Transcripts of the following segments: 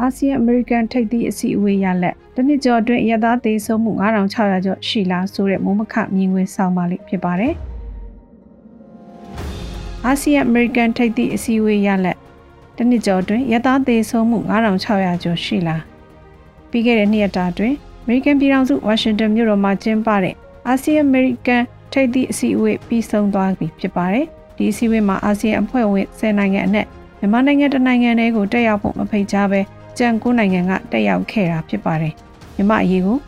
အာဆီယံအမေရိကန်ထိပ်သီးအစည်းအဝေးရလက်တနစ်ကျော်အတွင်းရသားသေးဆုံးမှု9600ကျော်ရှိလားဆိုတဲ့မုံမခမြင်ကွင်းဆောင်ပါလိမ့်ဖြစ်ပါတယ်။အာဆီယံအမေရိကန်ထိပ်သီးအစည်းအဝေးရလက်တနစ်ကျော်အတွင်းရသားသေးဆုံးမှု9600ကျော်ရှိလားပြီးခဲ့တဲ့နှစ်ရက်တာအတွင်းအမေရိကန်ပြည်ထောင်စုဝါရှင်တန်မြို့တော်မှာကျင်းပတဲ့အာဆီယံအမေရိကန်ထိပ်သီးအစည်းအဝေးပြီးဆုံးသွားပြီဖြစ်ပါတယ်။ဒီအစည်းအဝေးမှာအာဆီယံအဖွဲ့ဝင်10နိုင်ငံအနက်မြန်မာနိုင်ငံတနိုင်ငံတည်းကိုတက်ရောက်ဖို့မဖိတ်ကြားဘဲ ကြံကိုနိုင်ငံကတက်ရောက်ခဲ့တာဖြစ်ပါတယ်။မြမအရေးကို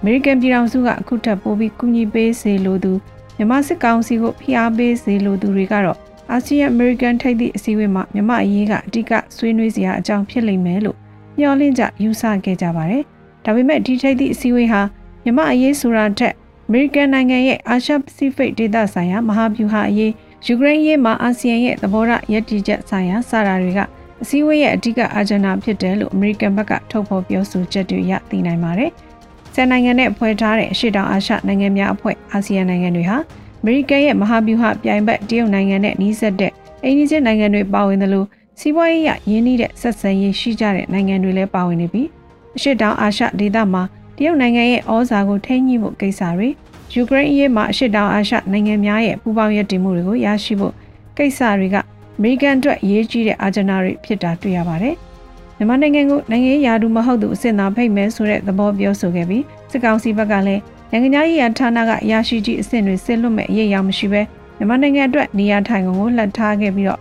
အမေရိကန်ပြည်ထောင်စုကအခုထပ်ပိုးပြီးကူညီပေးစေလိုသူမြမစစ်ကောင်စီကိုဖိအားပေးစေလိုသူတွေကတော့အာဆီယံအမေရိကန်ထိပ်သီးအစည်းအဝေးမှာမြမအရေးကအဓိကဆွေးနွေးစရာအကြောင်းဖြစ်လိမ့်မယ်လို့မျှော်လင့်ကြယူဆခဲ့ကြပါတယ်။ဒါပေမဲ့ဒီထိပ်သီးအစည်းအဝေးဟာမြမအရေးဆိုတာထက်အမေရိကန်နိုင်ငံရဲ့အာရှပစိဖိတ်ဒေသဆိုင်ရာမဟာဗျူဟာအရေးယူကရိန်းရေးမှာအာဆီယံရဲ့သဘောထားရည်တည်ချက်ဆိုင်ရာစတာတွေက အစည်းအဝေးရဲ့အဓိကအာဂျန်နာဖြစ်တယ်လို့အမေရိကန်ဘက်ကထုတ်ဖော်ပြောဆိုချက်တွေရသိနိုင်ပါတယ်။ဆယ်နိုင်ငံနဲ့ဖွဲ့ထားတဲ့အရှေ့တောင်အာရှနိုင်ငံများအဖွဲ့အာဆီယံနိုင်ငံတွေဟာအမေရိကန်ရဲ့မဟာဗျူဟာပြိုင်ဘက်တရုတ်နိုင်ငံနဲ့နှီးစပ်တဲ့အိန္ဒိယနိုင်ငံတွေပါဝင်တယ်လို့စီးပွားရေးရရင်းနှီးတဲ့ဆက်ဆံရေးရှိကြတဲ့နိုင်ငံတွေလည်းပါဝင်နေပြီးအရှေ့တောင်အာရှဒေသမှာတရုတ်နိုင်ငံရဲ့ဩဇာကိုထိန်းညှိဖို့ကိစ္စတွေယူကရိန်းအရေးမှာအရှေ့တောင်အာရှနိုင်ငံများရဲ့ပူးပေါင်းရည်တည်မှုတွေကိုရရှိဖို့ကိစ္စတွေက အမေရိကန်အတွက်အရေးကြီးတဲ့အာဂျနာတွေဖြစ်တာတွေ့ရပါတယ်။မြန်မာနိုင်ငံကိုနိုင်ငံရေးယာတူမဟုတ်သူအစ်စ်သားဖိတ်မယ်ဆိုတဲ့သဘောပြောဆိုခဲ့ပြီးစစ်ကောင်စီဘက်ကလည်းနိုင်ငံရေးရာဌာနကအရာရှိကြီးအစ်စ်တွေဆစ်လွတ်မဲ့အရေးရောက်မရှိပဲမြန်မာနိုင်ငံအတွက်နေရာထိုင်ကုန်ကိုလှတ်ထားခဲ့ပြီးတော့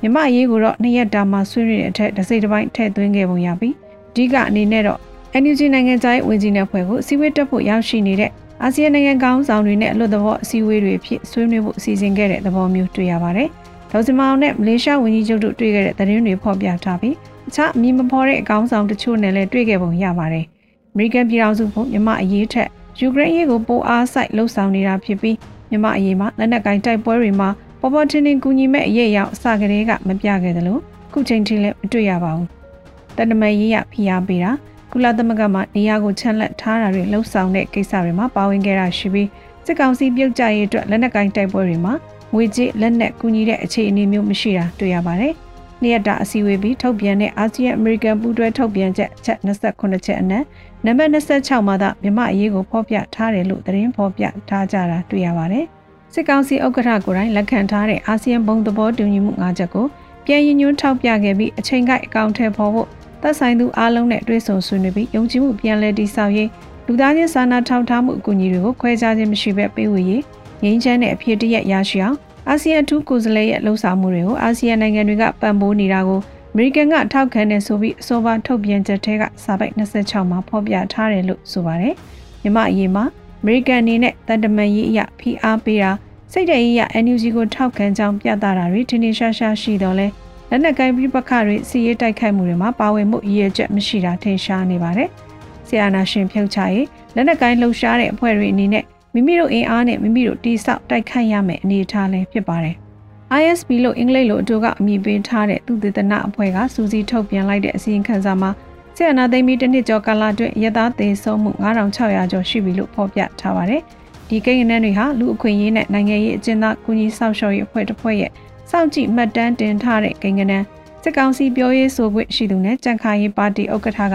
မြန်မာအရေးကိုတော့နှစ်ရက်တာမှဆွေးနွေးတဲ့အထက်တစ်စိတ်တစ်ပိုင်းထည့်သွင်းခဲ့ပုံရပြီးအဓိကအနေနဲ့တော့ NUG နိုင်ငံသားရေးဝန်ကြီးနဲ့ဖွဲ့ကိုစီဝေးတက်ဖို့ရောက်ရှိနေတဲ့အာဆီယံနိုင်ငံကောင်းဆောင်တွေနဲ့အလွတ်သဘောအစည်းအဝေးတွေဖြစ်ဆွေးနွေးဖို့အစီအစဉ်ခဲ့တဲ့သဘောမျိုးတွေ့ရပါတယ်။ ဒေါ်စမောင်နဲ့မလေးရှားဝန်ကြီးချုပ်တို့တွေ့ခဲ့တဲ့သတင်းတွေဖော်ပြထားပြီးအခြားအမည်မဖော်တဲ့အကောင်းဆောင်တချို့နဲ့လည်းတွေ့ခဲ့ပုံရပါတယ်။အမေရိကန်ပြည်ထောင်စုကမြမအရေးထက်ယူကရိန်းရေးကိုပိုအားစိုက်လှုပ်ဆောင်နေတာဖြစ်ပြီးမြမအရေးမှာလက်နက်ကင်တိုက်ပွဲတွေမှာပေါ်ပေါ်ထင်းထင်းကူညီမဲ့အရေးအရောက်အစကတည်းကမပြခဲ့သလိုခုချိန်ထိလည်းမတွေ့ရပါဘူး။တန်တမရေးရဖိအားပေးတာကုလသမဂ္ဂမှနေရာကိုချန်လက်ထားတာတွေလှုပ်ဆောင်တဲ့ကိစ္စတွေမှာပါဝင်ခဲ့တာရှိပြီးစစ်ကောင်စီပြုတ်ကြရေးအတွက်လက်နက်ကင်တိုက်ပွဲတွေမှာ ငွေကြေးလက်နက်ကူညီတဲ့အခြေအနေမျိုးမရှိတာတွေ့ရပါတယ်။နေ့ရက်တာအစည်းအဝေးပြီးထုတ်ပြန်တဲ့အာဆီယံအမေရိကန်ပူးတွဲထုတ်ပြန်ချက်ချက်28ချက်အနက်နံပါတ်26မှာသာမြမအရေးကိုဖော်ပြထားတယ်လို့သတင်းဖော်ပြထားကြတာတွေ့ရပါတယ်။စစ်ကောင်စီဥက္ကဋ္ဌကိုယ်တိုင်လက်ခံထားတဲ့အာဆီယံဘုံသဘောတူညီမှု၅ချက်ကိုပြန်ရင်ညွှန်းထောက်ပြခဲ့ပြီးအချိန်ကိုက်အကောင့်ထဲပေါ်ဖို့သက်ဆိုင်သူအားလုံးနဲ့တွဲဆုံဆွေးနွေးပြီးယုံကြည်မှုပြန်လည်တည်ဆောက်ရေးလူသားချင်းစာနာထောက်ထားမှုအကူအညီတွေကိုခွဲခြားခြင်းမရှိဘဲပေးဝေရေးငြိမ်းချမ်းတဲ့အဖြစ်တရက်ရရှိအောင် အာဆီယံအထူးကိုယ်စားလှယ်ရဲ့လှုပ်ဆောင်မှုတွေကိုအာဆီယံနိုင်ငံတွေကပံ့ပိုးနေတာကိုအမေရိကန်ကထောက်ခံနေဆိုပြီးအစောပါထုတ်ပြန်ချက်ထဲကစာပိုက်26မှာဖော်ပြထားတယ်လို့ဆိုပါတယ်။မြမအရေးမှာအမေရိကန်အနေနဲ့တန်တမန်ရေးအရဖိအားပေးတာစိတ်တရေးအရ NUG ကိုထောက်ခံကြောင်းပြသတာတွေထင်ထင်ရှားရှားရှိတော့လဲလက်နက်ကိုင်ပြပခတွေစီရေးတိုက်ခိုက်မှုတွေမှာပါဝင်မှုရည်ရွယ်ချက်မရှိတာထင်ရှားနေပါတယ်။ဆီယနာရှင်ဖြုတ်ချရေးလက်နက်ကိုင်လှုပ်ရှားတဲ့အဖွဲ့တွေအနေနဲ့ မိမိတို့အင်အားနဲ့မိမိတို့တိဆောက်တိုက်ခိုက်ရမယ်အနေအထားလည်းဖြစ်ပါတယ်။ ISB လို့အင်္ဂလိပ်လိုအတူကအမည်ပေးထားတဲ့သူသေသနာအဖွဲ့ကစူးစီးထုတ်ပြန်လိုက်တဲ့အစီရင်ခံစာမှာဆီယနာသိမ်းပြီးတစ်နှစ်ကျော်ကာလအတွင်းရသားသေးဆုံးမှု9600ကျော်ရှိပြီလို့ဖော်ပြထားပါတယ်။ဒီကိန်းဂဏန်းတွေဟာလူအခွင့်အရေးနဲ့နိုင်ငံရေးအကျဉ်းသားကူညီဆောက်ရှောက်ရေးအဖွဲ့တစ်ဖွဲ့ရဲ့စောင့်ကြည့်မှတ်တမ်းတင်ထားတဲ့ကိန်းဂဏန်းစစ်ကောင်စီပြောရေးဆိုခွင့်ရှိသူနဲ့ကြံ့ခိုင်ရေးပါတီဥက္ကဋ္ဌက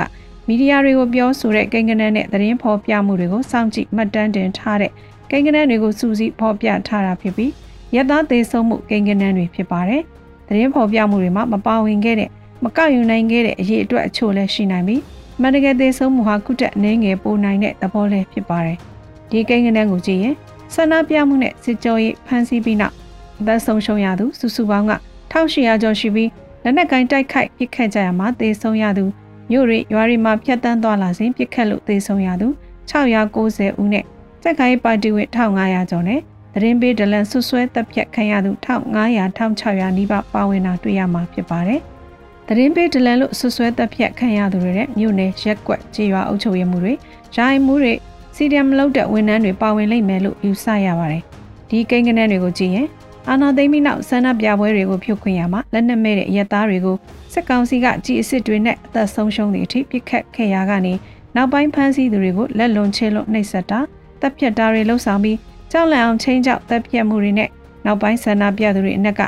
မီဒီယာတွေကိုပြောဆိုတဲ့ကိန်းဂဏန်းနဲ့သတင်းဖော်ပြမှုတွေကိုစောင့်ကြည့်မှတ်တမ်းတင်ထားတဲ့ကိန်းဂဏန်းတွေကိုစူးစီးဖော်ပြထားတာဖြစ်ပြီးရသားသေးဆုံးမှုကိန်းဂဏန်းတွေဖြစ်ပါတယ်။သတင်းဖော်ပြမှုတွေမှာမပါဝင်ခဲ့တဲ့မကောက်ယူနိုင်ခဲ့တဲ့အရေးအတွက်အချို့လည်းရှိနိုင်ပြီးမန္တကယ်သေးဆုံးမှုဟာခုတက်အနေငယ်ပိုနိုင်တဲ့သဘောလည်းဖြစ်ပါတယ်။ဒီကိန်းဂဏန်းကိုကြည့်ရင်ဆန္ဒပြမှုနဲ့စစ်ကြောရေးဖမ်းဆီးပြီးနောက်အသက်ဆုံးရှုံးရသူစုစုပေါင်းက1800ကျော်ရှိပြီးလက်နက်ကိုင်းတိုက်ခိုက်ပစ်ခတ်ကြရမှာသေဆုံးရသူ မြို့ရိရွာရိမှာဖျက်တမ်းသွားလာစဉ်ပစ်ခတ်လို့သေဆုံးရသူ690ဦးနဲ့စက်ကိုင်းပါတီဝင်1500ကျော်နဲ့သတင်းပေးဒလန်ဆွဆွဲတပ်ဖြတ်ခံရသူ1500 1600နီးပါးပါဝင်တာတွေ့ရမှာဖြစ်ပါတယ်။သတင်းပေးဒလန်လို့ဆွဆွဲတပ်ဖြတ်ခံရသူတွေနဲ့မြို့နယ်ရက်ကွက်ခြေရွာအုပ်ချုပ်ရေးမှုတွေရိုင်းမှုတွေစီဒီယမ်လောက်တဲ့ဝန်ထမ်းတွေပါဝင်လိမ့်မယ်လို့ယူဆရပါတယ်။ဒီကိန်းဂဏန်းတွေကိုကြည့်ရင် အာနာသိမ်းပြီးနောက်ဆန္ဒပြပွဲတွေကိုဖြုတ်ခွင့်ရမှာလက်နက်မဲ့တဲ့ရဲသားတွေကိုစစ်ကောင်စီကကြီးအစ်စ်တွေနဲ့အသက်ဆုံးရှုံးသည့်အထိပြစ်ခတ်ခဲ့ရာကနေနောက်ပိုင်းဖမ်းဆီးသူတွေကိုလက်လွန်ချေလွန်နှိပ်စက်တာတပ်ဖြတ်တာတွေလှုပ်ဆောင်ပြီးကြောက်လန့်အောင်ချင်းကြောက်တပ်ဖြတ်မှုတွေနဲ့နောက်ပိုင်းဆန္ဒပြသူတွေအနက်က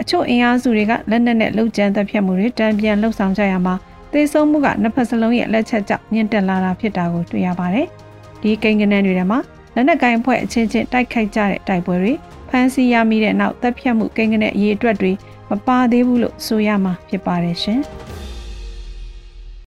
အချို့အင်အားစုတွေကလက်နက်နဲ့လှုပ်ကြမ်းတပ်ဖြတ်မှုတွေတံပြန်လှုပ်ဆောင်ကြရမှာသေဆုံးမှုကနှစ်ဖက်စလုံးရဲ့လက်ချက်ကြောင့်မြင့်တက်လာတာဖြစ်တာကိုတွေ့ရပါတယ်။ဒီကိန်းဂဏန်းတွေထဲမှာလက်နက်ကိုင်အဖွဲ့အချင်းချင်းတိုက်ခိုက်ကြတဲ့တိုက်ပွဲတွေ ဖမ်းဆီးရမိတဲ့နောက်တပ်ဖြတ်မှုကိန်းဂဏန်းအရေးအတွက်တွေမပါသေးဘူးလို့ဆိုရမှာဖြစ်ပါတယ်ရှင်။